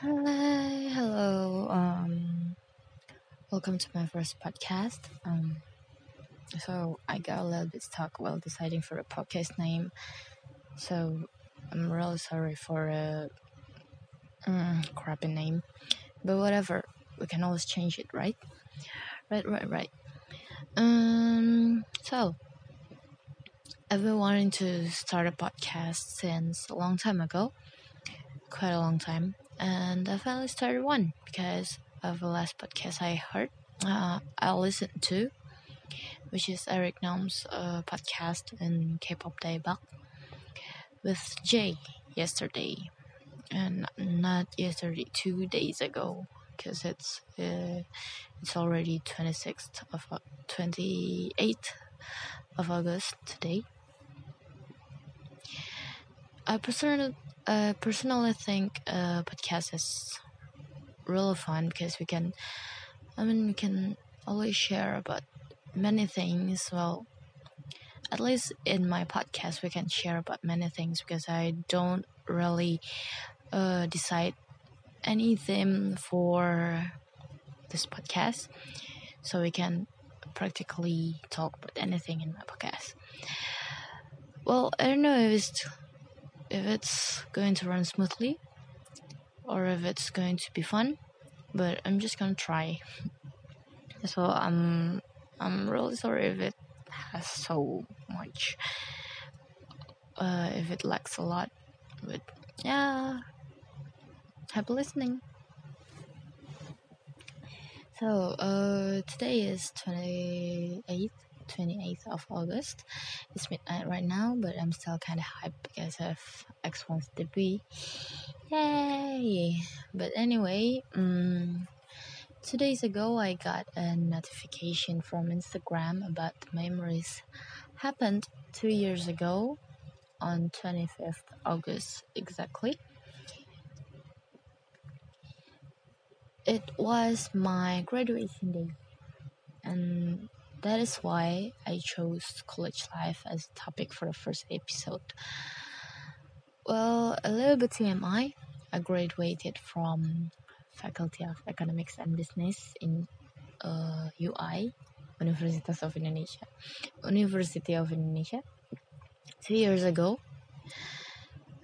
Hi, hello. Um, welcome to my first podcast. Um, so I got a little bit stuck while deciding for a podcast name. So I'm really sorry for a mm, crappy name, but whatever. We can always change it, right? Right, right, right. Um, so I've been wanting to start a podcast since a long time ago, quite a long time, and I finally started one because of the last podcast I heard, uh, I listened to, which is Eric Nam's uh, podcast in K-pop Daebak with Jay yesterday, and not yesterday, two days ago, because it's uh, it's already 26th of 28th of August today. I personally, I personally think podcast is really fun because we can, I mean, we can always share about many things. Well, at least in my podcast, we can share about many things because I don't really uh, decide anything for this podcast, so we can practically talk about anything in my podcast. Well, I don't know if it's if it's going to run smoothly or if it's going to be fun, but I'm just gonna try. So I'm I'm really sorry if it has so much, uh, if it lacks a lot, but yeah, happy listening. So uh, today is 28th 28th of August. It's midnight right now, but I'm still kind of hyped because of X1's debut. Yay! But anyway, um, two days ago I got a notification from Instagram about the memories happened two years ago on 25th August exactly. It was my graduation day, and that is why I chose college life as a topic for the first episode. Well, a little bit TMI. I graduated from Faculty of Economics and Business in uh, UI, Universitas of Indonesia, University of Indonesia, two years ago.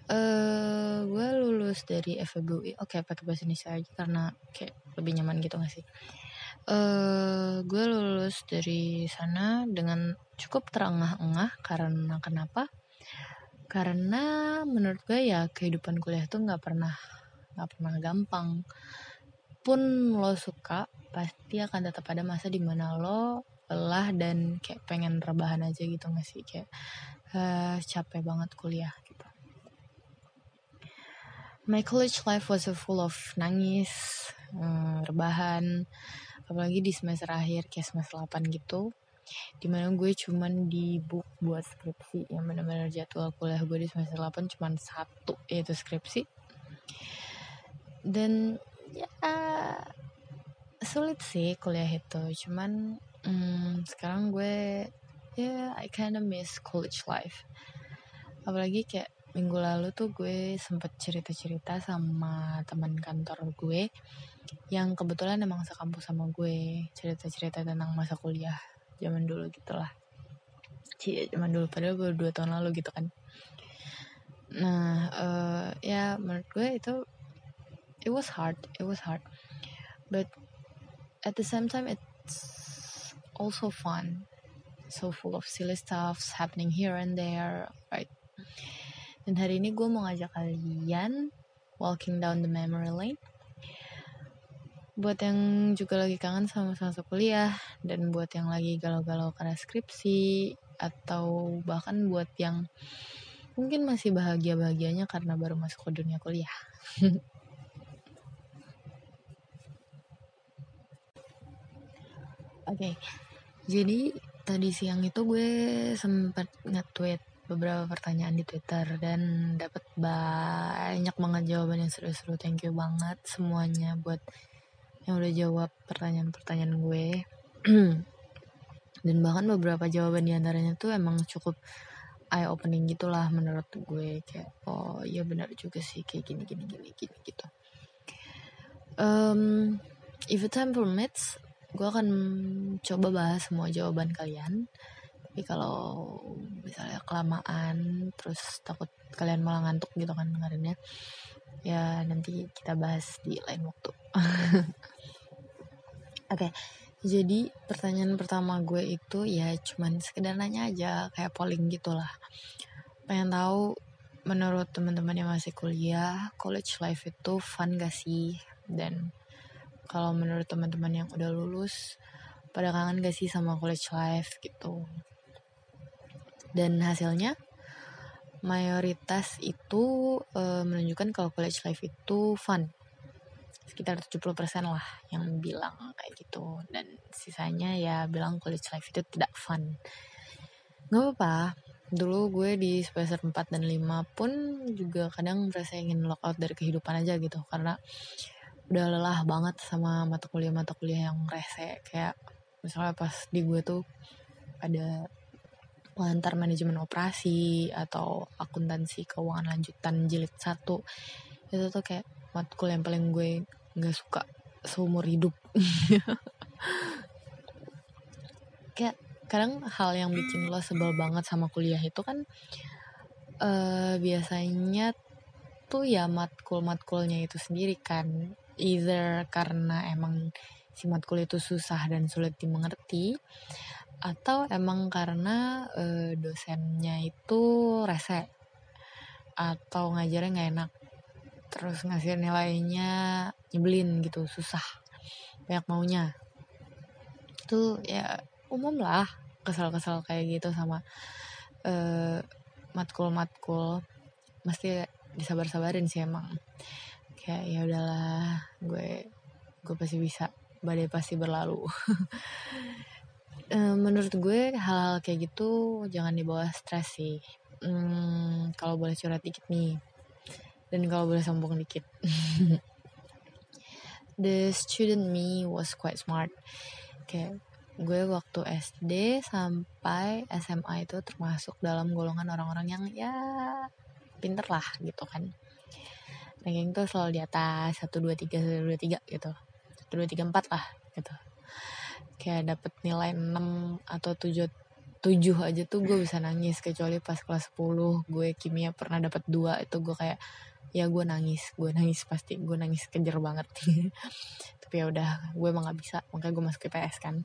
Uh, gue lulus dari FEB Oke, okay, pakai bahasa Indonesia aja karena kayak lebih nyaman gitu gak sih? Uh, gue lulus dari sana dengan cukup terengah-engah karena kenapa? Karena menurut gue ya kehidupan kuliah tuh nggak pernah nggak pernah gampang. Pun lo suka, pasti akan tetap ada masa di mana lo lelah dan kayak pengen rebahan aja gitu gak sih kayak uh, capek banget kuliah gitu. My college life was full of nangis, uh, rebahan, apalagi di semester akhir kayak semester 8 gitu di mana gue cuman di book buat skripsi. Yang benar-benar jadwal kuliah gue di semester 8 cuman satu yaitu skripsi. Dan ya sulit sih kuliah itu. Cuman hmm, sekarang gue ya yeah, I kinda miss college life. Apalagi kayak minggu lalu tuh gue sempet cerita-cerita sama teman kantor gue yang kebetulan emang sekampus sama gue cerita-cerita tentang masa kuliah zaman dulu gitulah. Cie, zaman dulu padahal gue dua tahun lalu gitu kan. Nah uh, ya menurut gue itu it was hard it was hard. But at the same time it's also fun. So full of silly stuffs happening here and there right? Dan hari ini gue mau ngajak kalian walking down the memory lane buat yang juga lagi kangen sama masa kuliah dan buat yang lagi galau-galau karena skripsi atau bahkan buat yang mungkin masih bahagia-bahagianya karena baru masuk ke dunia kuliah. Oke, okay. jadi tadi siang itu gue sempat nge-tweet beberapa pertanyaan di Twitter dan dapat banyak banget jawaban yang seru-seru. Thank you banget semuanya buat yang udah jawab pertanyaan-pertanyaan gue. Dan bahkan beberapa jawaban di antaranya tuh emang cukup eye opening gitulah menurut gue. Kayak oh iya benar juga sih kayak gini gini gini gini gitu. Um, if the time permits gue akan coba bahas semua jawaban kalian. Tapi kalau misalnya kelamaan terus takut kalian malah ngantuk gitu kan dengerinnya ya nanti kita bahas di lain waktu oke okay, jadi pertanyaan pertama gue itu ya cuman sekedar nanya aja kayak polling gitulah. Pengen tahu menurut teman-teman yang masih kuliah college life itu fun gak sih? Dan kalau menurut teman-teman yang udah lulus pada kangen gak sih sama college life gitu? Dan hasilnya? Mayoritas itu e, menunjukkan kalau college life itu fun sekitar 70% lah yang bilang kayak gitu. Dan sisanya ya bilang college life itu tidak fun. Nggak apa-apa. Dulu gue di semester 4 dan 5 pun juga kadang merasa ingin lockout dari kehidupan aja gitu. Karena udah lelah banget sama mata kuliah-mata kuliah yang rese. Kayak misalnya pas di gue tuh ada pengantar manajemen operasi atau akuntansi keuangan lanjutan jilid satu. Itu tuh kayak matkul yang paling gue nggak suka seumur hidup. Kayak kadang hal yang bikin lo sebel banget sama kuliah itu kan uh, biasanya tuh ya matkul matkulnya itu sendiri kan. Either karena emang si matkul itu susah dan sulit dimengerti atau emang karena e, dosennya itu rese atau ngajarnya nggak enak terus ngasih nilainya nyebelin gitu susah banyak maunya. Itu ya umum lah kesal-kesal kayak gitu sama uh, matkul-matkul. Mesti disabar-sabarin sih emang. Kayak ya udahlah gue gue pasti bisa badai pasti berlalu. Eh, menurut gue hal-hal kayak gitu jangan dibawa stres sih. Hmm, kalau boleh curhat dikit nih dan kalau boleh sombong dikit. The student me was quite smart. Kayak gue waktu SD sampai SMA itu termasuk dalam golongan orang-orang yang ya pinter lah gitu kan. Ranking tuh selalu di atas satu dua tiga satu dua tiga gitu. Satu dua tiga empat lah gitu. Kayak dapet nilai 6 atau 7 7 aja tuh gue bisa nangis kecuali pas kelas 10 gue kimia pernah dapat dua itu gue kayak ya gue nangis. Gue nangis pasti. Gue nangis kejer banget. Tapi ya udah gue emang gak bisa. Makanya gue masuk IPS kan.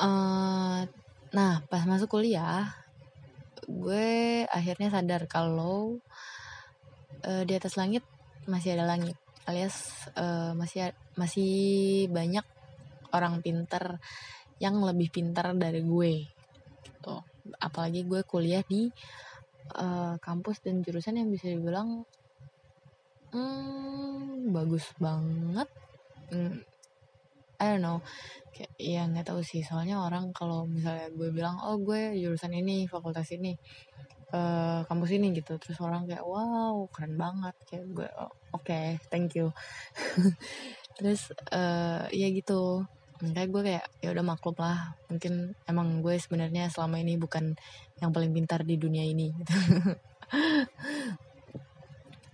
Uh, nah pas masuk kuliah gue akhirnya sadar kalau uh, di atas langit masih ada langit alias uh, masih masih banyak orang pinter yang lebih pintar dari gue gitu. Apalagi gue kuliah di uh, kampus dan jurusan yang bisa dibilang hmm, bagus banget. Hmm, I don't know. Kayak ya nggak tahu sih. Soalnya orang kalau misalnya gue bilang oh gue jurusan ini fakultas ini uh, kampus ini gitu. Terus orang kayak wow keren banget. Kayak gue oh, oke okay, thank you. Terus uh, ya gitu kayak gue kayak ya udah maklum lah mungkin emang gue sebenarnya selama ini bukan yang paling pintar di dunia ini gitu.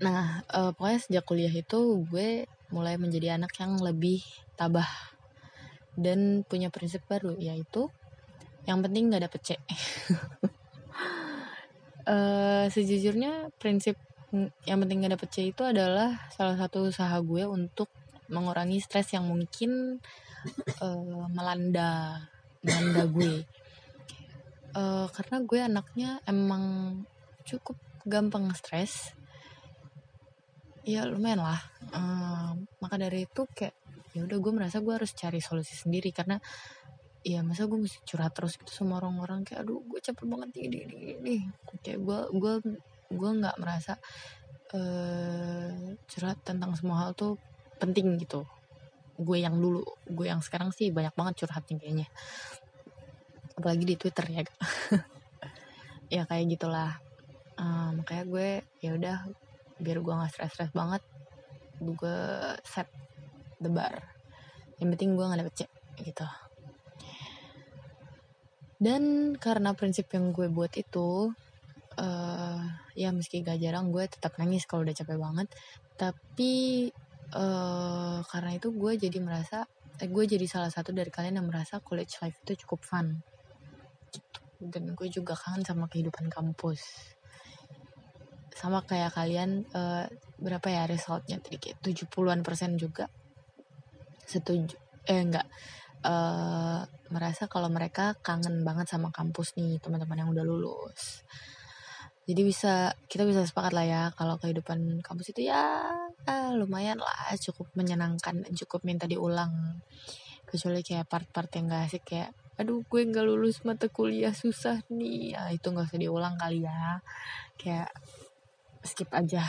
nah uh, pokoknya sejak kuliah itu gue mulai menjadi anak yang lebih tabah dan punya prinsip baru yaitu yang penting nggak dapet C uh, sejujurnya prinsip yang penting gak dapet C itu adalah salah satu usaha gue untuk mengurangi stres yang mungkin uh, melanda melanda gue. Uh, karena gue anaknya emang cukup gampang stres. Ya lumayan lah. Uh, maka dari itu kayak ya udah gue merasa gue harus cari solusi sendiri. Karena ya masa gue mesti curhat terus gitu sama orang-orang. Kayak aduh gue capek banget ini ini ini kayak gue gue gue nggak merasa uh, curhat tentang semua hal tuh penting gitu gue yang dulu. Gue yang sekarang sih banyak banget curhatnya kayaknya. Apalagi di Twitter ya. Ya kayak gitulah. Um, makanya gue ya udah biar gue nggak stres-stres banget gue set the bar. Yang penting gue nggak dapet cek gitu. Dan karena prinsip yang gue buat itu uh, ya meski gak jarang gue tetap nangis kalau udah capek banget. Tapi uh, karena itu gue jadi merasa eh, gue jadi salah satu dari kalian yang merasa college life itu cukup fun. Gitu. dan gue juga kangen sama kehidupan kampus. Sama kayak kalian uh, berapa ya resultnya tadi kayak 70-an persen juga. Setuju eh enggak. Uh, merasa kalau mereka kangen banget sama kampus nih teman-teman yang udah lulus jadi bisa kita bisa sepakat lah ya kalau kehidupan kampus itu ya ah, lumayan lah cukup menyenangkan cukup minta diulang. Kecuali kayak part-part yang gak asik kayak aduh gue nggak lulus mata kuliah susah nih. Ya itu nggak usah diulang kali ya. Kayak skip aja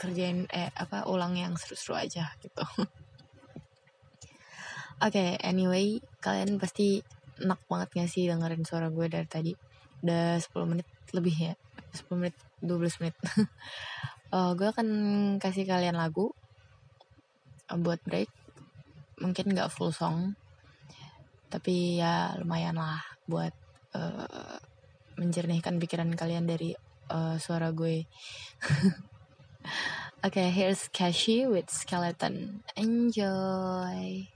kerjain eh apa ulang yang seru-seru aja gitu. Oke okay, anyway kalian pasti enak banget gak sih dengerin suara gue dari tadi? Udah 10 menit lebih ya 10 menit 12 menit uh, gue akan kasih kalian lagu uh, buat break mungkin gak full song tapi ya lumayan lah buat uh, menjernihkan pikiran kalian dari uh, suara gue. okay, here's Cashy with Skeleton. Enjoy.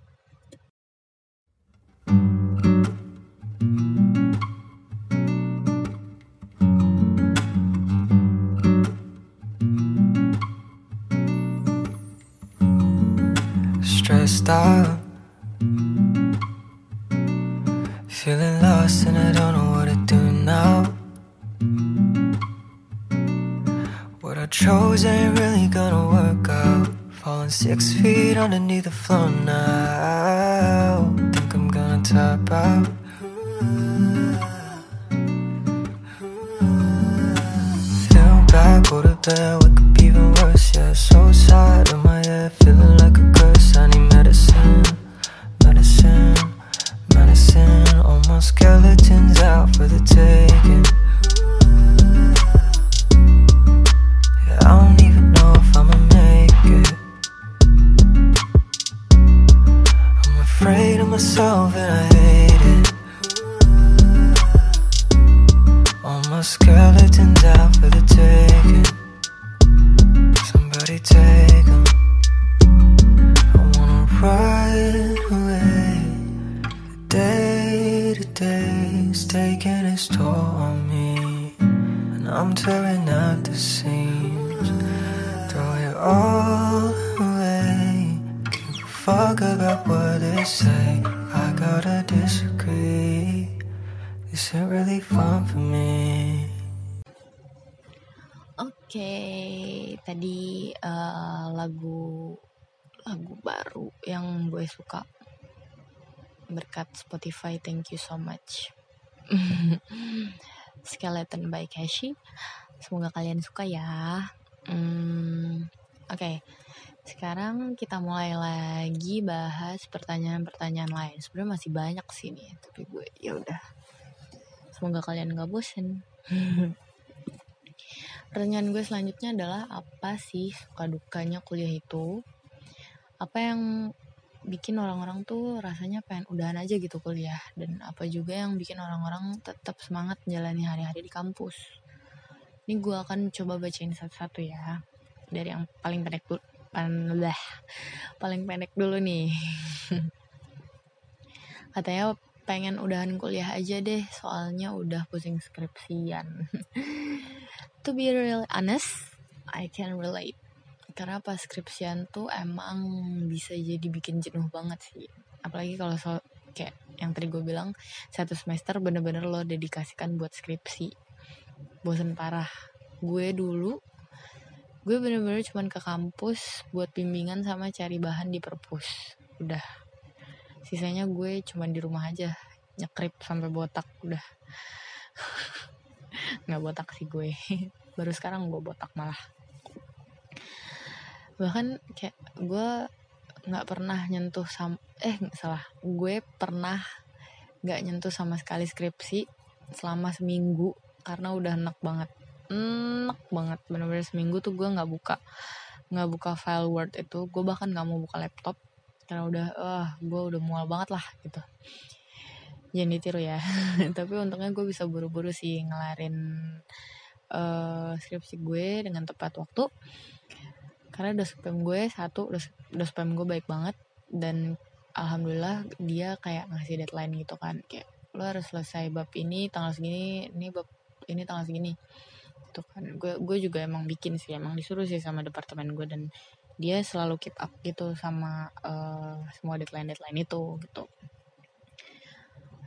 Out, feeling lost, and I don't know what to do now. What I chose ain't really gonna work out. Falling six feet underneath the floor now. Think I'm gonna top out. Feel bad, go to bed, wake up even worse. Yeah, so sad in my head, feeling like a gue suka berkat Spotify. Thank you so much. Skeleton by Cashy. Semoga kalian suka ya. Hmm, Oke, okay. Sekarang kita mulai lagi bahas pertanyaan-pertanyaan lain. Sebenarnya masih banyak sih nih, tapi gue ya udah. Semoga kalian gak bosen. Pertanyaan gue selanjutnya adalah apa sih suka dukanya kuliah itu? Apa yang bikin orang-orang tuh rasanya pengen udahan aja gitu kuliah. Dan apa juga yang bikin orang-orang tetap semangat menjalani hari-hari di kampus. Ini gue akan coba bacain satu-satu ya. Dari yang paling pendek dulu lah paling pendek dulu nih. Katanya pengen udahan kuliah aja deh soalnya udah pusing skripsian. To be real honest I can relate karena pas skripsian tuh emang bisa jadi bikin jenuh banget sih. Apalagi kalau so kayak yang tadi gue bilang satu semester bener-bener lo dedikasikan buat skripsi. Bosen parah. Gue dulu gue bener-bener cuman ke kampus buat bimbingan sama cari bahan di perpus. Udah. Sisanya gue cuman di rumah aja nyekrip sampai botak udah. Nggak botak sih gue. Baru sekarang gue botak malah bahkan kayak gue nggak pernah nyentuh sama eh salah. Gue pernah nggak nyentuh sama sekali skripsi selama seminggu karena udah enak banget. Enak banget bener-bener seminggu tuh gue nggak buka nggak buka file word itu. Gue bahkan nggak mau buka laptop karena udah wah gue udah mual banget lah gitu. Jangan ditiru ya. Tapi untungnya gue bisa buru-buru sih ngelarin uh, skripsi gue dengan tepat waktu karena dospem gue satu dos dospem gue baik banget. Dan alhamdulillah dia kayak ngasih deadline gitu kan. Kayak lo harus selesai bab ini tanggal segini ini bab ini tanggal segini. Gitu kan. Gue gue juga emang bikin sih emang disuruh sih sama departemen gue. Dan dia selalu keep up gitu sama uh, semua deadline deadline itu gitu.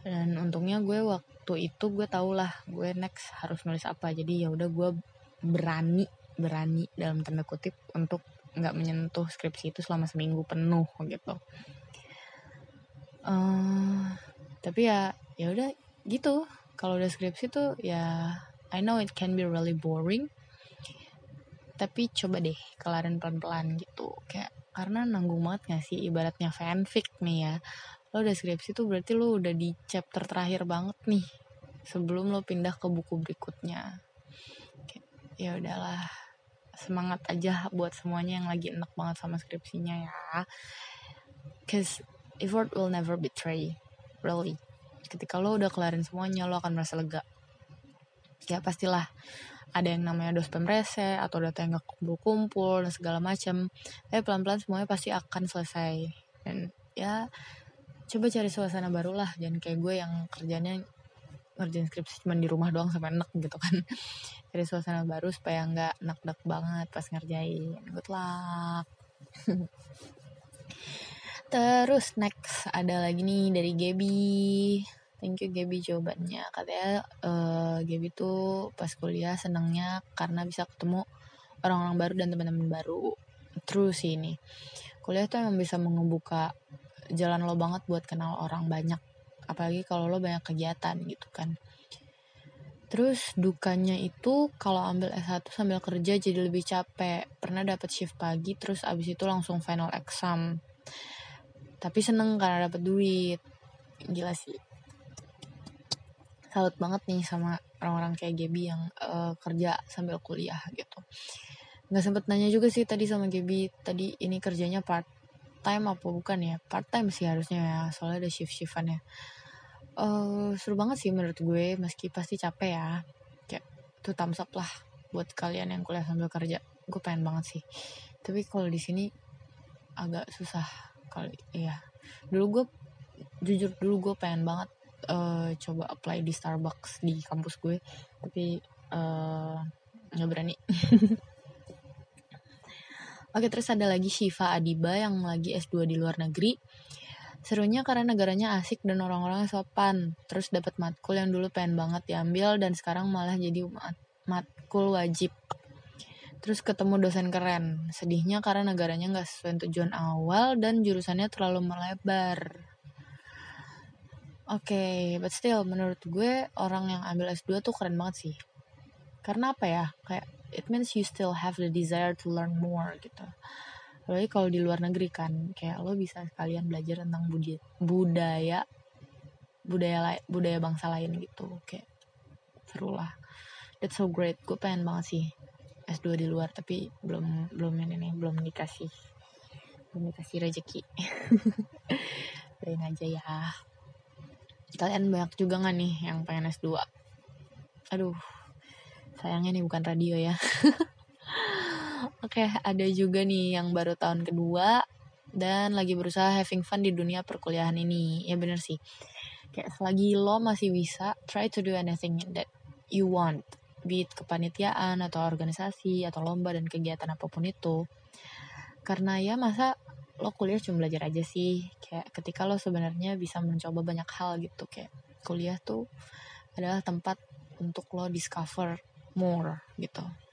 Dan untungnya gue waktu itu gue tau lah gue next harus nulis apa. Jadi ya udah gue berani berani dalam tanda kutip untuk nggak menyentuh skripsi itu selama seminggu penuh gitu. Uh, tapi ya ya udah gitu. Kalau udah skripsi tuh ya I know it can be really boring. Tapi coba deh kelarin pelan-pelan gitu. Kayak karena nanggung banget gak sih? Ibaratnya fanfic nih ya. Lo udah skripsi tuh berarti lo udah di chapter terakhir banget nih sebelum lo pindah ke buku berikutnya. Ya udahlah semangat aja buat semuanya yang lagi enak banget sama skripsinya ya. Cause effort will never betray really. Ketika lo udah kelarin semuanya lo akan merasa lega. Ya pastilah ada yang namanya dos pemrese atau data yang gak kumpul-kumpul dan segala macam tapi pelan-pelan semuanya pasti akan selesai. Dan ya coba cari suasana baru lah. Jangan kayak gue yang kerjanya ngerjain skripsi cuma di rumah doang sampai enak gitu kan. Cari suasana baru supaya nggak enak-enak banget pas ngerjain. Good luck. Terus next ada lagi nih dari Gaby. Thank you Gaby jawabannya. Katanya uh, Gaby tuh pas kuliah senangnya karena bisa ketemu orang-orang baru dan teman-teman baru. True sih ini kuliah tuh emang bisa membuka jalan lo banget buat kenal orang banyak apalagi kalau lo banyak kegiatan gitu kan Terus dukanya itu kalau ambil S1 sambil kerja jadi lebih capek. Pernah dapat shift pagi terus abis itu langsung final exam. Tapi seneng karena dapat duit. Gila sih. Salut banget nih sama orang-orang kayak Gaby yang uh, kerja sambil kuliah gitu. Nggak sempet nanya juga sih tadi sama Gaby. Tadi ini kerjanya part time apa bukan ya? Part time sih harusnya ya. Soalnya ada shift-shiftan ya uh, seru banget sih menurut gue meski pasti capek ya. Kayak tuh thumbs up lah buat kalian yang kuliah sambil kerja. Gue pengen banget sih. Tapi kalau di sini agak susah kali iya. Dulu gue jujur dulu gue pengen banget uh, coba apply di Starbucks di kampus gue. Tapi uh, nggak berani. Oke terus ada lagi Shiva Adiba yang lagi S2 di luar negeri Serunya karena negaranya asik dan orang-orangnya sopan. Terus dapat matkul yang dulu pengen banget diambil dan sekarang malah jadi mat matkul wajib. Terus ketemu dosen keren. Sedihnya karena negaranya nggak sesuai tujuan awal dan jurusannya terlalu melebar. Oke, okay, but still menurut gue orang yang ambil S2 tuh keren banget sih. Karena apa ya? Kayak it means you still have the desire to learn more gitu apalagi kalau di luar negeri kan kayak lo bisa sekalian belajar tentang budaya budaya budaya bangsa lain gitu kayak seru lah. That's so great gue pengen banget sih S2 di luar tapi belum belum ini nih belum dikasih belum dikasih rezeki. Doain aja ya. Kalian banyak juga gak nih yang pengen S2 aduh sayangnya nih bukan radio ya Oke, ada juga nih yang baru tahun kedua dan lagi berusaha having fun di dunia perkuliahan ini. Ya bener sih. Kayak selagi lo masih bisa, try to do anything that you want. Be it kepanitiaan atau organisasi atau lomba dan kegiatan apa pun itu. Karena ya masa lo kuliah cuma belajar aja sih. Kayak ketika lo sebenarnya bisa mencoba banyak hal gitu. Kayak kuliah tuh adalah tempat untuk lo discover more gitu.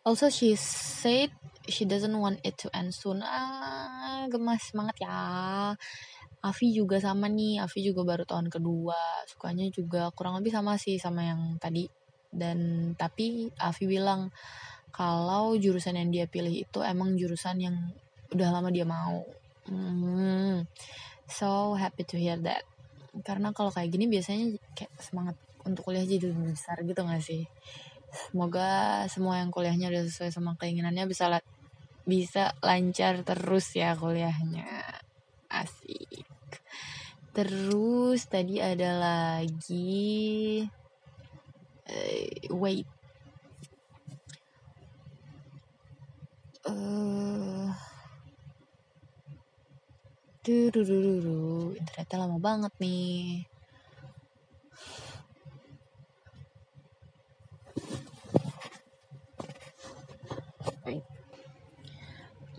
Also she said she doesn't want it to end soon. Ah, gemas banget ya. Avi juga sama nih, Avi juga baru tahun kedua, sukanya juga kurang lebih sama sih sama yang tadi. Dan tapi Avi bilang kalau jurusan yang dia pilih itu emang jurusan yang udah lama dia mau. Hmm, so happy to hear that. Karena kalau kayak gini biasanya kayak semangat untuk kuliah jadi lebih besar gitu gak sih? Semoga semua yang kuliahnya udah sesuai sama keinginannya bisa la bisa lancar terus ya kuliahnya. Asik. Terus tadi ada lagi uh, wait. Uh, Durururu, internetnya lama banget nih.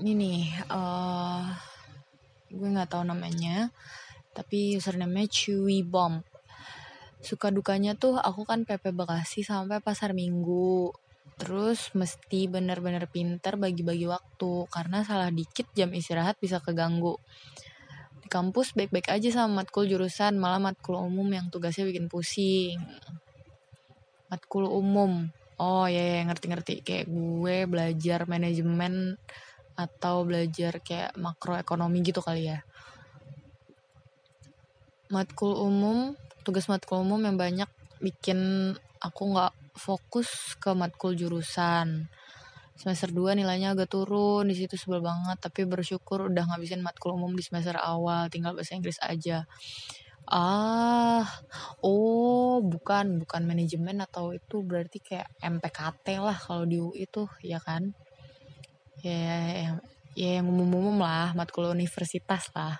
Ini nih, uh, gue nggak tahu namanya, tapi username-nya Chewy Bomb. Suka dukanya tuh aku kan PP Bekasi sampai pasar Minggu. Terus mesti bener-bener pinter bagi-bagi waktu karena salah dikit jam istirahat bisa keganggu. Di kampus baik-baik aja sama matkul jurusan, malah matkul umum yang tugasnya bikin pusing. Matkul umum. Oh ya, ya ngerti-ngerti kayak gue belajar manajemen atau belajar kayak makroekonomi gitu kali ya. Matkul umum tugas matkul umum yang banyak bikin aku nggak fokus ke matkul jurusan. Semester 2 nilainya agak turun di situ sebel banget tapi bersyukur udah ngabisin matkul umum di semester awal tinggal bahasa Inggris aja. Ah oh bukan bukan manajemen atau itu berarti kayak MPKT lah kalau di UI itu ya kan ya ya, ya yang umum-umum lah matkul universitas lah.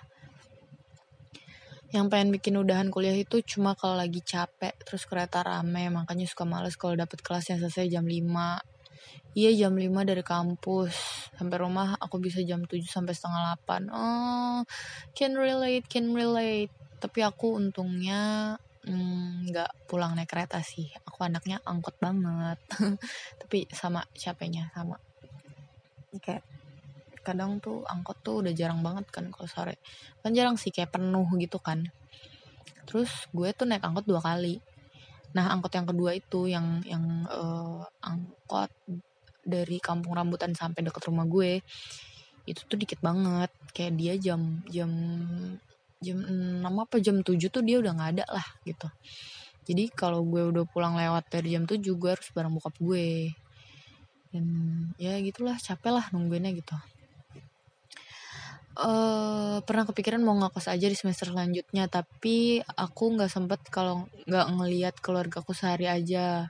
Yang pengen bikin udahan kuliah itu cuma kalau lagi capek terus kereta rame makanya suka males kalau dapet kelas yang selesai jam 5 iya jam 5 dari kampus. Sampai rumah aku bisa jam 7 sampai setengah 8 oh can relate can relate. Tapi aku untungnya mm, nggak mm, pulang naik kereta sih. Aku anaknya angkot banget. Tapi sama capeknya sama kayak kadang tuh angkot tuh udah jarang banget kan kalau sore. Kan jarang sih kayak penuh gitu kan. Terus gue tuh naik angkot dua kali. Nah angkot yang kedua itu yang yang uh, angkot dari kampung rambutan sampai deket rumah gue itu tuh dikit banget. Kayak dia jam jam jam enam apa jam tujuh tuh dia udah nggak ada lah gitu. Jadi kalau gue udah pulang lewat dari jam tujuh gue harus bareng bokap gue dan ya gitulah capek lah nungguinnya gitu. Uh, pernah kepikiran mau ngekos aja di semester selanjutnya tapi aku nggak sempet kalau nggak ngelihat keluargaku sehari aja.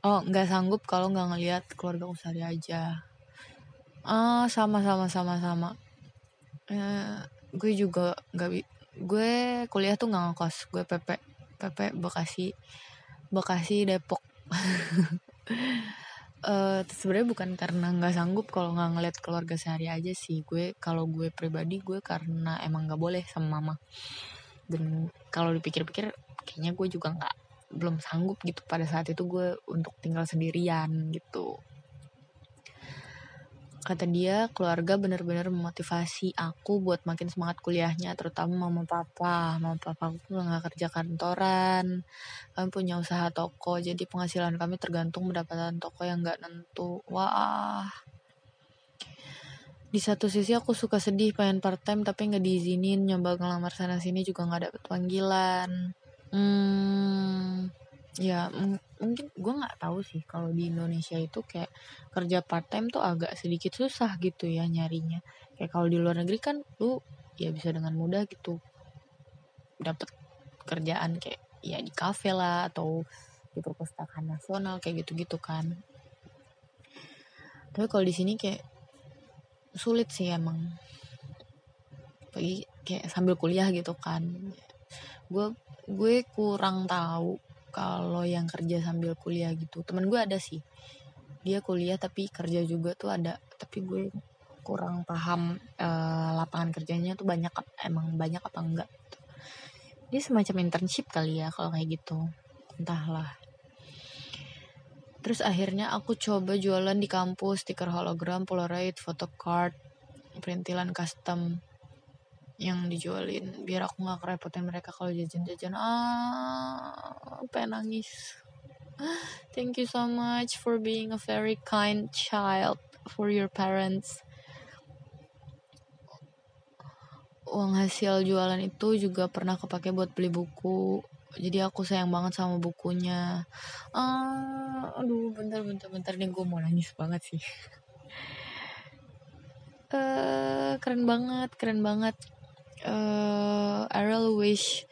Oh nggak sanggup kalau nggak ngelihat keluargaku sehari aja. Ah uh, sama sama sama sama. Uh, gue juga nggak gue kuliah tuh nggak ngekos. Gue pp pp bekasi bekasi depok uh, sebenarnya bukan karena nggak sanggup kalau nggak ngeliat keluarga sehari aja sih. Gue kalau gue pribadi gue karena emang nggak boleh sama mama. Dan kalau dipikir-pikir kayaknya gue juga nggak belum sanggup gitu. Pada saat itu gue untuk tinggal sendirian gitu Kata dia, keluarga benar-benar memotivasi aku buat makin semangat kuliahnya, terutama mama papa. Mama papa aku nggak kerja kantoran, kami punya usaha toko, jadi penghasilan kami tergantung pendapatan toko yang nggak nentu. Wah, di satu sisi aku suka sedih pengen part time tapi nggak diizinin nyoba ngelamar sana sini juga nggak dapet panggilan hmm ya mungkin gue nggak tahu sih kalau di Indonesia itu kayak kerja part time tuh agak sedikit susah gitu ya nyarinya. Kayak kalau di luar negeri kan lu ya bisa dengan mudah gitu dapat kerjaan kayak ya di kafe lah atau di perpustakaan nasional kayak gitu-gitu kan. Tapi kalau di sini kayak sulit sih emang. Bagi kayak sambil kuliah gitu kan. Gue gue kurang tahu kalau yang kerja sambil kuliah gitu temen gue ada sih. Dia kuliah tapi kerja juga tuh ada tapi gue kurang paham uh, lapangan kerjanya tuh banyak emang banyak apa enggak gitu. dia semacam internship kali ya kalau kayak gitu entahlah. Terus akhirnya aku coba jualan di kampus stiker hologram polaroid photocard perintilan custom yang dijualin biar aku nggak kerepotin mereka kalau jajan-jajan. Ah pengen nangis. Thank you so much for being a very kind child for your parents. Uang hasil jualan itu juga pernah kepake buat beli buku. Jadi aku sayang banget sama bukunya. Ah aduh bentar bentar bentar nih gue mau nangis banget sih. Uh, keren banget keren banget uh, I really wish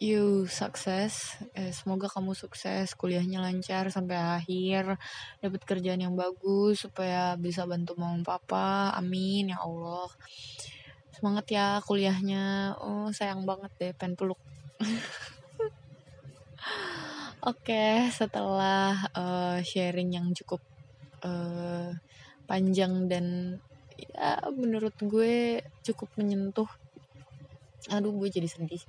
you sukses eh, semoga kamu sukses kuliahnya lancar sampai akhir dapat kerjaan yang bagus supaya bisa bantu mama papa. Amin ya Allah. Semangat ya kuliahnya. Oh sayang banget deh pengen peluk. Oke, okay, setelah uh, sharing yang cukup uh, panjang dan ya menurut gue cukup menyentuh. Aduh, gue jadi sedih.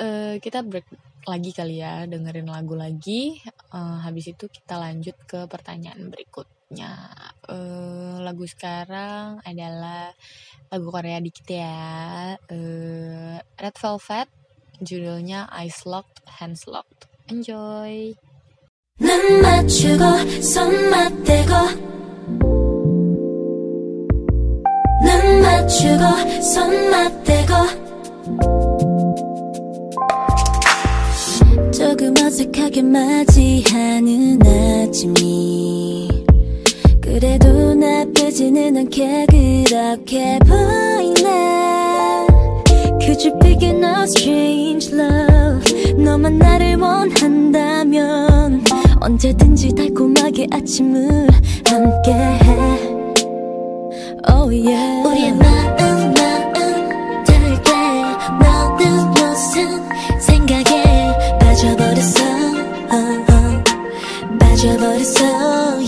uh, kita break lagi kali ya, dengerin lagu lagi. Uh, habis itu kita lanjut ke pertanyaan berikutnya. Uh, lagu sekarang adalah lagu Korea dikit ya. Uh, Red Velvet judulnya Eyes Locked, Hands Locked. Enjoy! 눈 맞추고 손 맞대고 맞추고 손 맞대고. 조금 어색하게 맞이하는 아침이 그래도 나쁘지는 않게 그렇게 보이네. Could you begin a strange love? 너만 나를 원한다면 언제든지 달콤하게 아침을 함께해 Oh yeah. 우리의 마음 마음 닿을 때 너는 무슨 생각에 빠져버렸어. 빠져버렸어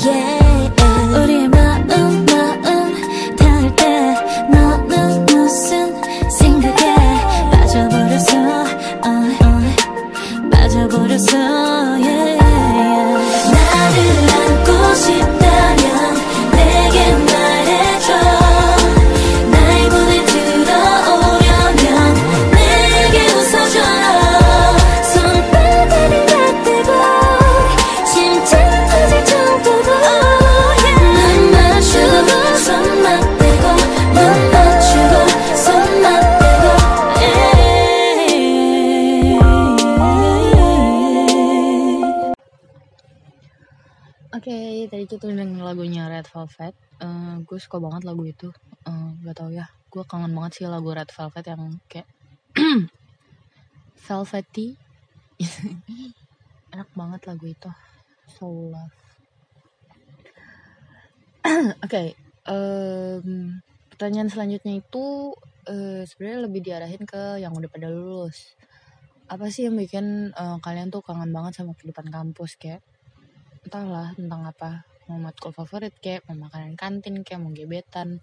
Velvet. Uh, gue suka banget lagu itu. Uh, gak tau ya. Gue kangen banget sih lagu Red Velvet yang kayak velvety. Enak banget lagu itu. So love. Oke okay, um, pertanyaan selanjutnya itu uh, sebenarnya lebih diarahin ke yang udah pada lulus. Apa sih yang bikin uh, kalian tuh kangen banget sama kehidupan kampus kayak? Entahlah tentang apa mau matkul favorit kayak mau makanan kantin kayak mau gebetan.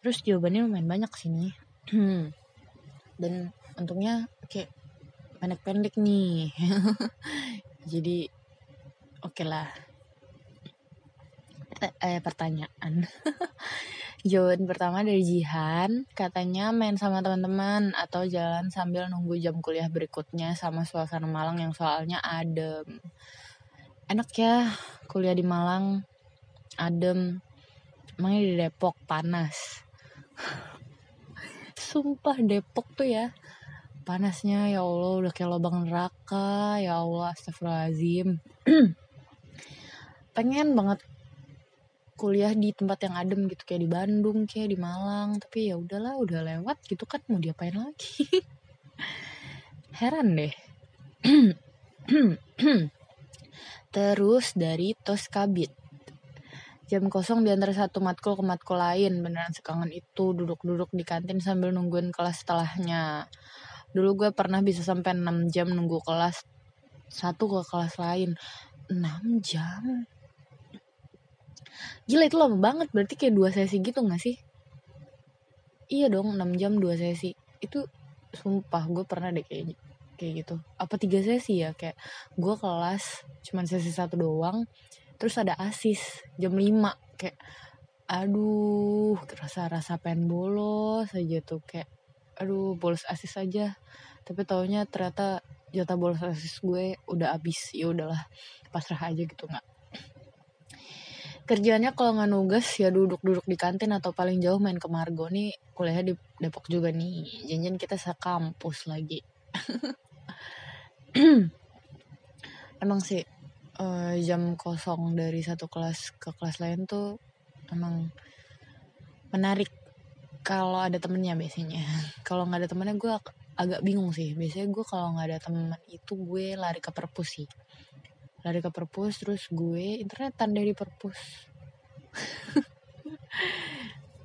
Terus jawabannya lumayan banyak sini dan untungnya kayak pendek-pendek nih. Jadi oke okay lah eh, pertanyaan. Jawaban pertama dari Jihan katanya main sama teman-teman atau jalan sambil nunggu jam kuliah berikutnya sama suasana Malang yang soalnya adem enak ya kuliah di Malang. Adem. Emangnya di Depok panas? Sumpah Depok tuh ya panasnya ya Allah udah kayak lubang neraka. Ya Allah astagfirullahaladzim. Pengen banget kuliah di tempat yang adem gitu kayak di Bandung kayak di Malang. Tapi ya udahlah udah lewat gitu kan mau diapain lagi? Heran deh Terus dari Toskabit. Jam kosong di antara satu matkul ke matkul lain. Beneran sekangen itu duduk-duduk di kantin sambil nungguin kelas setelahnya. Dulu gue pernah bisa sampai 6 jam nunggu kelas satu ke kelas lain. 6 jam? Gila itu lama banget. Berarti kayak dua sesi gitu gak sih? Iya dong 6 jam dua sesi. Itu sumpah gue pernah deh kayaknya kayak gitu. Apa tiga sesi ya? Kayak gue kelas cuman sesi satu doang terus ada asis jam 5 kayak aduh rasa rasa pengen bolos aja tuh. Kayak aduh bolos asis aja. Tapi taunya ternyata jatah bolos asis gue udah abis ya udahlah pasrah aja gitu nggak kerjanya kalau nggak nugas ya duduk-duduk di kantin atau paling jauh main ke Margo nih kuliahnya di Depok juga nih. Janjian kita sekampus lagi emang sih uh, jam kosong dari satu kelas ke kelas lain tuh emang menarik kalau ada temennya biasanya. Kalau nggak ada temennya gue agak bingung sih. Biasanya gue kalau nggak ada temen itu gue lari ke perpus sih. Lari ke perpus terus gue internetan dari perpus.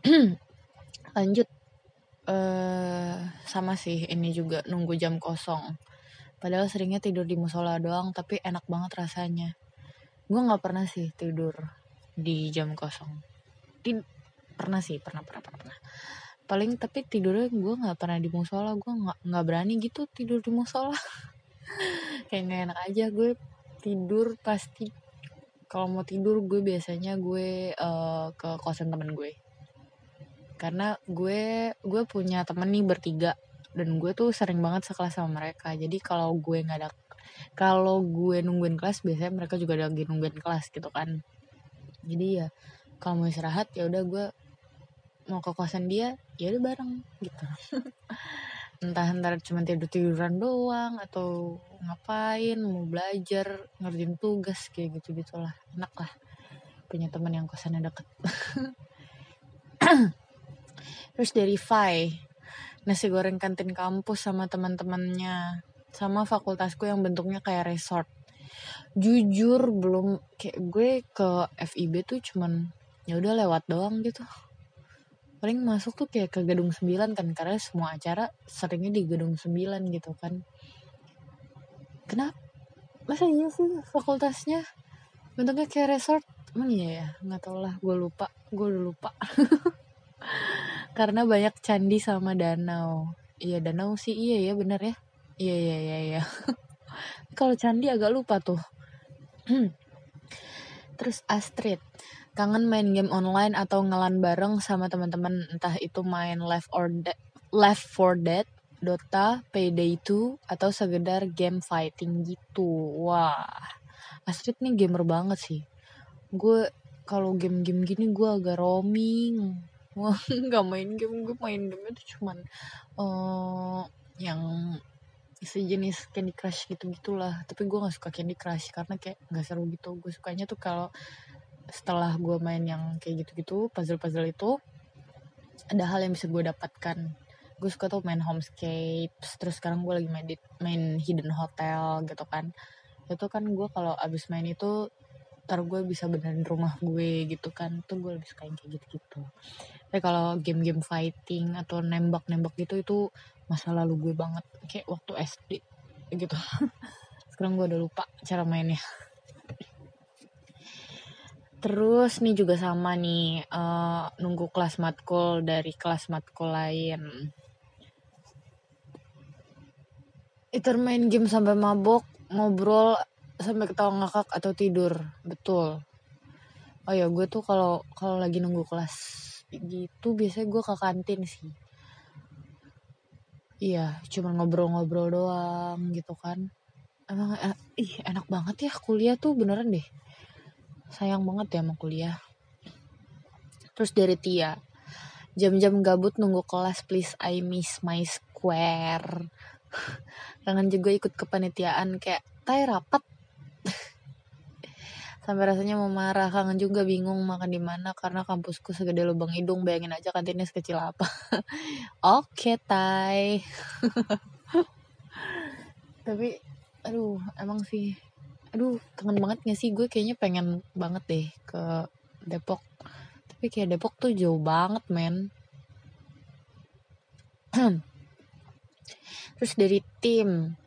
Lanjut uh, sama sih ini juga nunggu jam kosong. Padahal seringnya tidur di musola doang tapi enak banget rasanya. Gue nggak pernah sih tidur di jam kosong. Tid pernah sih pernah pernah pernah, pernah. paling tapi tidurnya gue nggak pernah di musola gue nggak nggak berani gitu tidur di musola. Kayak nggak enak aja gue tidur pasti. Kalau mau tidur gue biasanya gue uh, ke kosan temen gue karena gue gue punya temen nih bertiga dan gue tuh sering banget sekelas sama mereka. Jadi kalau gue nggak ada kalau gue nungguin kelas biasanya mereka juga lagi nungguin kelas gitu kan. Jadi ya kalau mau istirahat ya udah gue mau ke kosan dia ya udah bareng gitu. Entah entar cuma tidur tiduran doang atau ngapain mau belajar ngerjain tugas kayak gitu gitulah enak lah punya teman yang kosannya deket terus dari Fai nasi goreng kantin kampus sama teman-temannya sama fakultasku yang bentuknya kayak resort. Jujur belum kayak gue ke FIB tuh cuman ya udah lewat doang gitu. Paling masuk tuh kayak ke gedung 9 kan karena semua acara seringnya di gedung 9 gitu kan. Kenapa? Masa iya sih fakultasnya? Bentuknya kayak resort? Emang iya ya? Nggak tau lah gue lupa gue udah lupa karena banyak candi sama danau. Iya danau sih iya ya bener ya? Iya iya iya iya. Kalau candi agak lupa tuh. Terus Astrid kangen main game online atau ngelan bareng sama teman-teman entah itu main Left or Dead Left for Dead Dota, Payday 2, atau sekedar game fighting gitu. Wah, Astrid nih gamer banget sih. Gue kalau game-game gini gue agak roaming gue nggak main game gue main game itu cuman uh, yang sejenis Candy Crush gitu gitulah tapi gue nggak suka Candy Crush karena kayak nggak seru gitu. Gue sukanya tuh kalau setelah gue main yang kayak gitu-gitu puzzle-puzzle itu ada hal yang bisa gue dapatkan. Gue suka tuh main homescapes terus sekarang gue lagi main main hidden hotel gitu kan. Itu kan gue kalau abis main itu ntar gue bisa benerin rumah gue gitu kan. Tuh gue lebih suka yang kayak gitu-gitu. Tapi kalau game-game fighting atau nembak-nembak gitu itu masa lalu gue banget. Kayak waktu SD gitu. Sekarang gue udah lupa cara mainnya. Terus nih juga sama nih uh, nunggu kelas matkul dari kelas matkul lain. Itu main game sampai mabok ngobrol sampai ketawa ngakak atau tidur. Betul. Oh ya gue tuh kalau kalau lagi nunggu kelas gitu biasanya gue ke kantin sih. Iya cuma ngobrol-ngobrol doang gitu kan. Emang eh, ih enak banget ya kuliah tuh beneran deh. Sayang banget ya sama kuliah. Terus dari Tia jam-jam gabut nunggu kelas please I miss my square. Kangen juga ikut kepanitiaan kayak tay rapat sampai rasanya mau marah kangen juga bingung makan di mana karena kampusku segede lubang hidung bayangin aja kantinnya sekecil apa. Oke tay tapi aduh emang sih aduh kangen banget gak sih? Gue kayaknya pengen banget deh ke Depok. Tapi kayak Depok tuh jauh banget men. Terus dari tim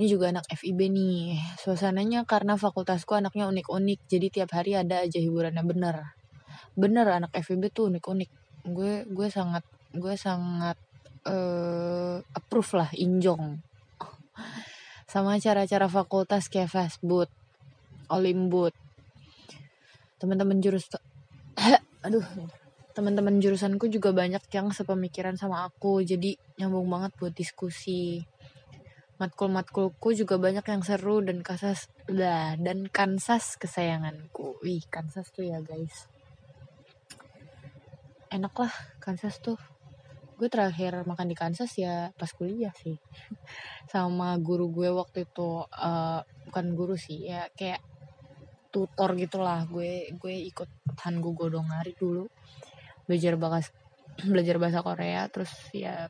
ini juga anak FIB nih. Suasananya karena fakultasku anaknya unik-unik, jadi tiap hari ada aja hiburannya bener. Bener anak FIB tuh unik-unik. Gue gue sangat gue sangat uh, approve lah injong. Sama cara-cara fakultas kayak fastboot, olimbut. Teman-teman jurus aduh teman-teman jurusanku juga banyak yang sepemikiran sama aku jadi nyambung banget buat diskusi matkul-matkulku juga banyak yang seru dan kansas lah dan kansas kesayanganku. Wih kansas tuh ya guys. Enak lah kansas tuh. Gue terakhir makan di Kansas ya pas kuliah sih. Sama guru gue waktu itu uh, bukan guru sih ya kayak tutor gitulah. Gue gue ikut Hangu Godongari dulu. Belajar bahasa belajar bahasa Korea terus ya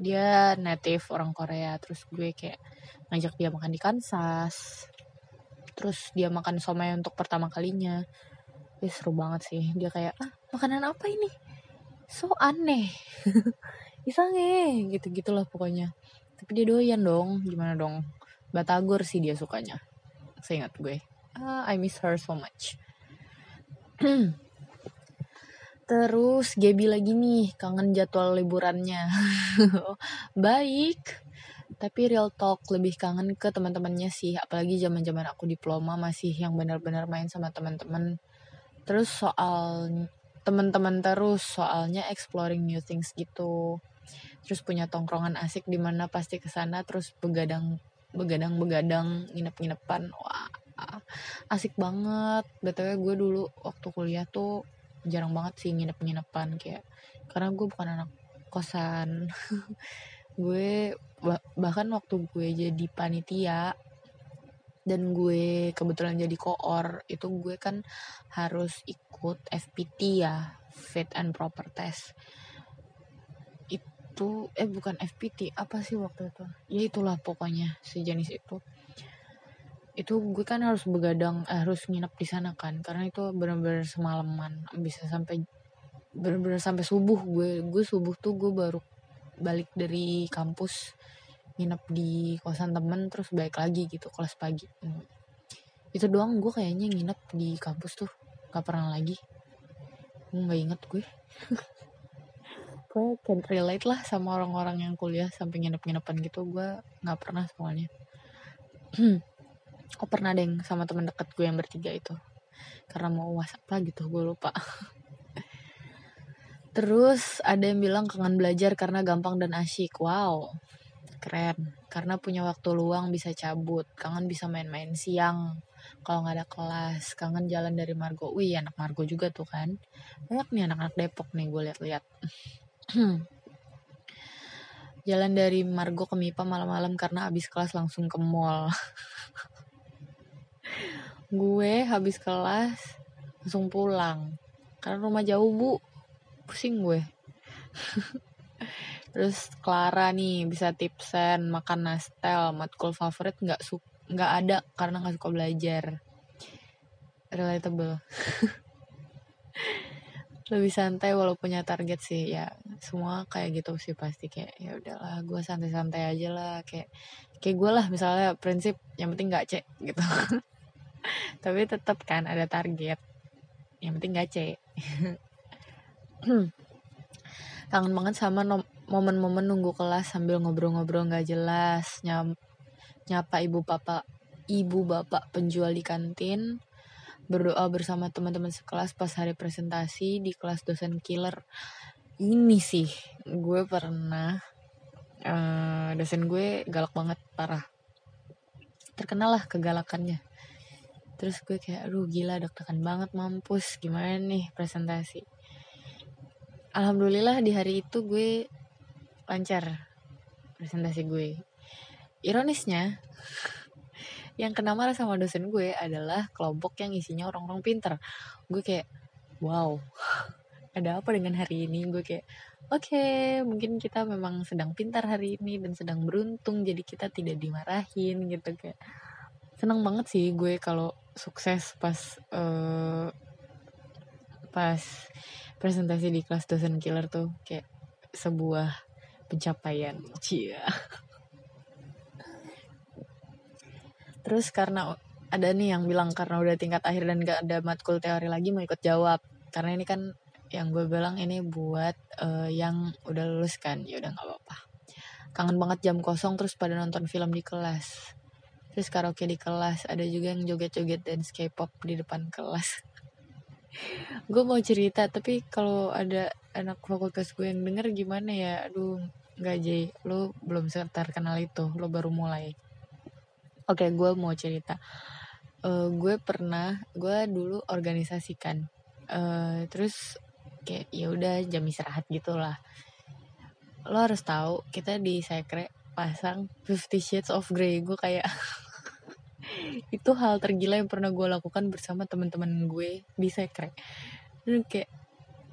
dia native orang Korea. Terus gue kayak ngajak dia makan di Kansas. Terus dia makan somai untuk pertama kalinya. Ya seru banget sih. Dia kayak ah makanan apa ini? So aneh. Isange gitu gitulah pokoknya. Tapi dia doyan dong. Gimana dong? Batagor sih dia sukanya. Seingat gue. Ah, I miss her so much Terus Gaby lagi nih, kangen jadwal liburannya. Baik. Tapi real talk lebih kangen ke teman-temannya sih, apalagi zaman-zaman aku diploma masih yang benar-benar main sama teman-teman. Terus soal teman-teman terus, soalnya exploring new things gitu. Terus punya tongkrongan asik di mana pasti ke sana terus begadang begadang begadang nginep-nginepan. Wah, asik banget. BTW gue dulu waktu kuliah tuh jarang banget sih nginep-nginepan kayak karena gue bukan anak kosan. Gue bahkan waktu gue jadi panitia dan gue kebetulan jadi koor itu gue kan harus ikut FPT ya fit and proper test. Itu eh bukan FPT apa sih waktu itu? Ya itulah pokoknya sejenis itu itu gue kan harus begadang eh, harus nginep di sana kan. Karena itu benar-benar semalaman. Bisa sampai benar-benar sampai subuh gue. Gue subuh tuh gue baru balik dari kampus nginep di kosan temen terus balik lagi gitu kelas pagi. Hmm. itu doang gue kayaknya nginep di kampus tuh. Gak pernah lagi. Gue nggak inget gue. Gue can relate lah sama orang-orang yang kuliah sampai nginep-nginepan gitu. Gue nggak pernah soalnya oh pernah deng sama teman deket gue yang bertiga itu. Karena mau whatsapp lah gitu gue lupa. Terus ada yang bilang kangen belajar karena gampang dan asyik. Wow keren. Karena punya waktu luang bisa cabut kangen bisa main-main siang. Kalau nggak ada kelas kangen jalan dari Margo. Wih anak Margo juga tuh kan. Banyak nih anak-anak Depok nih gue lihat-lihat jalan dari Margo ke Mipa malam-malam karena abis kelas langsung ke mall gue habis kelas langsung pulang. Karena rumah jauh bu. Pusing gue. Terus Clara nih bisa tipsen makan nastel matkul favorit nggak su nggak ada karena nggak suka belajar. Relatable. Lebih santai walau punya target sih. Ya semua kayak gitu sih pasti. Kayak ya udahlah gue santai-santai aja lah. Kayak kayak gue lah misalnya prinsip yang penting nggak cek gitu tapi tetap kan ada target. Yang penting gak cek kangen banget sama momen-momen nunggu kelas sambil ngobrol-ngobrol nggak jelas. Nyam nyapa ibu bapak ibu bapak penjual di kantin. Berdoa bersama teman-teman sekelas pas hari presentasi di kelas dosen killer. Ini sih gue pernah uh, dosen gue galak banget parah. Terkenal lah kegalakannya terus gue kayak aduh gila deg-degan banget mampus gimana nih presentasi? Alhamdulillah di hari itu gue lancar presentasi gue. Ironisnya yang kena marah sama dosen gue adalah kelompok yang isinya orang-orang pinter. Gue kayak wow ada apa dengan hari ini? Gue kayak oke okay, mungkin kita memang sedang pintar hari ini dan sedang beruntung jadi kita tidak dimarahin gitu kayak. Seneng banget sih gue kalau sukses pas uh, pas presentasi di kelas dosen killer tuh kayak sebuah pencapaian. Cia. Terus karena ada nih yang bilang karena udah tingkat akhir dan gak ada matkul teori lagi mau ikut jawab. Karena ini kan yang gue bilang ini buat uh, yang udah lulus kan ya udah nggak apa-apa. Kangen banget jam kosong terus pada nonton film di kelas terus karaoke di kelas ada juga yang joget-joget dan K-pop di depan kelas. Gue mau cerita tapi kalau ada anak fakultas gue yang denger gimana ya? Aduh nggak jadi lo belum terkenal itu lo baru mulai. Oke okay, gue mau cerita. Uh, gue pernah gue dulu organisasikan. Uh, terus kayak ya udah jam istirahat gitulah. Lo harus tahu kita di sekre pasang Fifty Shades of Grey. Gue kayak itu hal tergila yang pernah gue lakukan bersama teman-teman gue di sekre. Dan kayak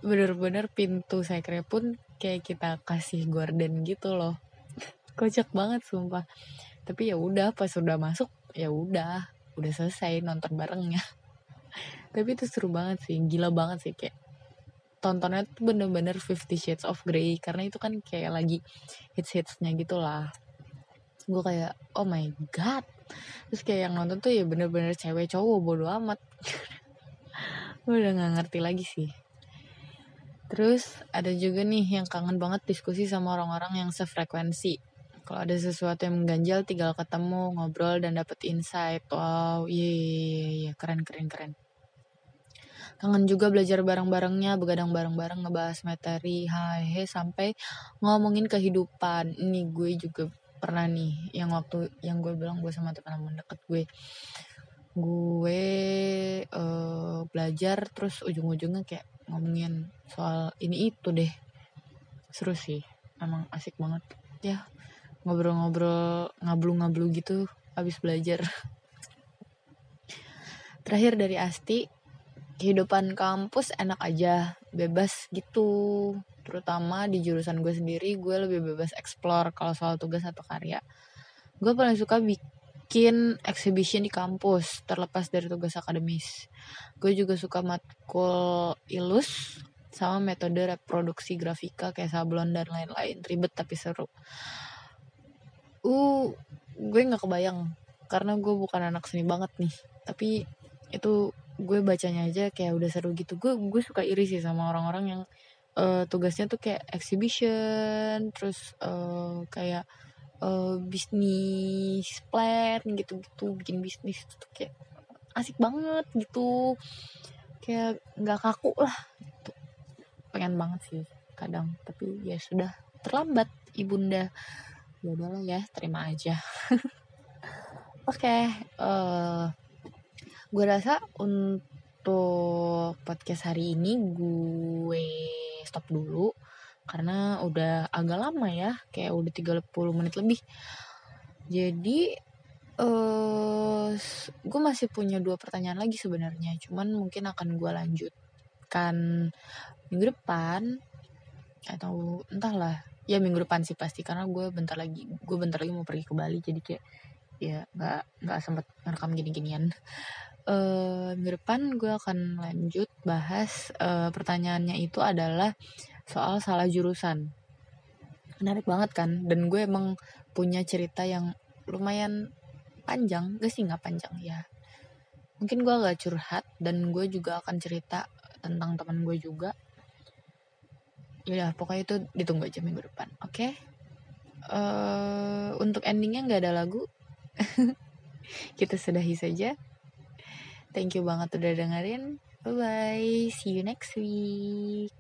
bener-bener pintu sekre pun kayak kita kasih gorden gitu loh. Kocak banget sumpah. Tapi ya udah pas udah masuk ya udah. Udah selesai nonton barengnya. Tapi itu seru banget sih gila banget sih. Kayak tontonnya tuh bener-bener Fifty Shades of Grey. Karena itu kan kayak lagi hits hitsnya gitu lah. Gue kayak oh my god terus kayak yang nonton tuh ya bener-bener cewek cowok bodo amat. Gue udah nggak ngerti lagi sih. Terus ada juga nih yang kangen banget diskusi sama orang-orang yang sefrekuensi. Kalau ada sesuatu yang mengganjal tinggal ketemu ngobrol dan dapet insight. Wow iya yeah, yeah, yeah. keren keren keren. Kangen juga belajar bareng-barengnya begadang bareng-bareng ngebahas materi hai sampai ngomongin kehidupan. Ini gue juga pernah nih yang waktu yang gue bilang gue sama teman-teman deket gue. Gue uh, belajar terus ujung-ujungnya kayak ngomongin soal ini itu deh. Seru sih emang asik banget. Ya ngobrol-ngobrol ngablu-ngablu gitu habis belajar. Terakhir dari Asti kehidupan kampus enak aja bebas gitu terutama di jurusan gue sendiri gue lebih bebas explore kalau soal tugas atau karya. Gue paling suka bikin exhibition di kampus terlepas dari tugas akademis. Gue juga suka matkul ilus sama metode reproduksi grafika kayak sablon dan lain-lain. Ribet tapi seru. Uh gue nggak kebayang karena gue bukan anak seni banget nih. Tapi itu gue bacanya aja kayak udah seru gitu. Gue gue suka iri sih sama orang-orang yang uh, tugasnya tuh kayak exhibition terus uh, kayak uh, bisnis plan gitu-gitu bikin bisnis tuh kayak asik banget gitu. Kayak nggak kaku lah gitu. pengen banget sih kadang tapi ya sudah terlambat ibunda. Ya udahlah ya terima aja. Oke okay, uh, gue rasa untuk podcast hari ini gue stop dulu karena udah agak lama ya kayak udah 30 menit lebih. Jadi uh, gue masih punya dua pertanyaan lagi sebenarnya cuman mungkin akan gue lanjutkan minggu depan atau entahlah. Ya minggu depan sih pasti karena gue bentar lagi gue bentar lagi mau pergi ke Bali jadi kayak ya nggak nggak sempet ngerekam gini-ginian uh, minggu depan gue akan lanjut bahas uh, pertanyaannya itu adalah soal salah jurusan. Menarik banget kan? Dan gue emang punya cerita yang lumayan panjang. Gak sih nggak panjang ya. Mungkin gue agak curhat dan gue juga akan cerita tentang teman gue juga. Ya pokoknya itu ditunggu aja minggu depan oke? Okay? uh, eh, untuk endingnya nggak ada lagu. Kita sudahi saja thank you banget udah dengerin. Bye bye see you next week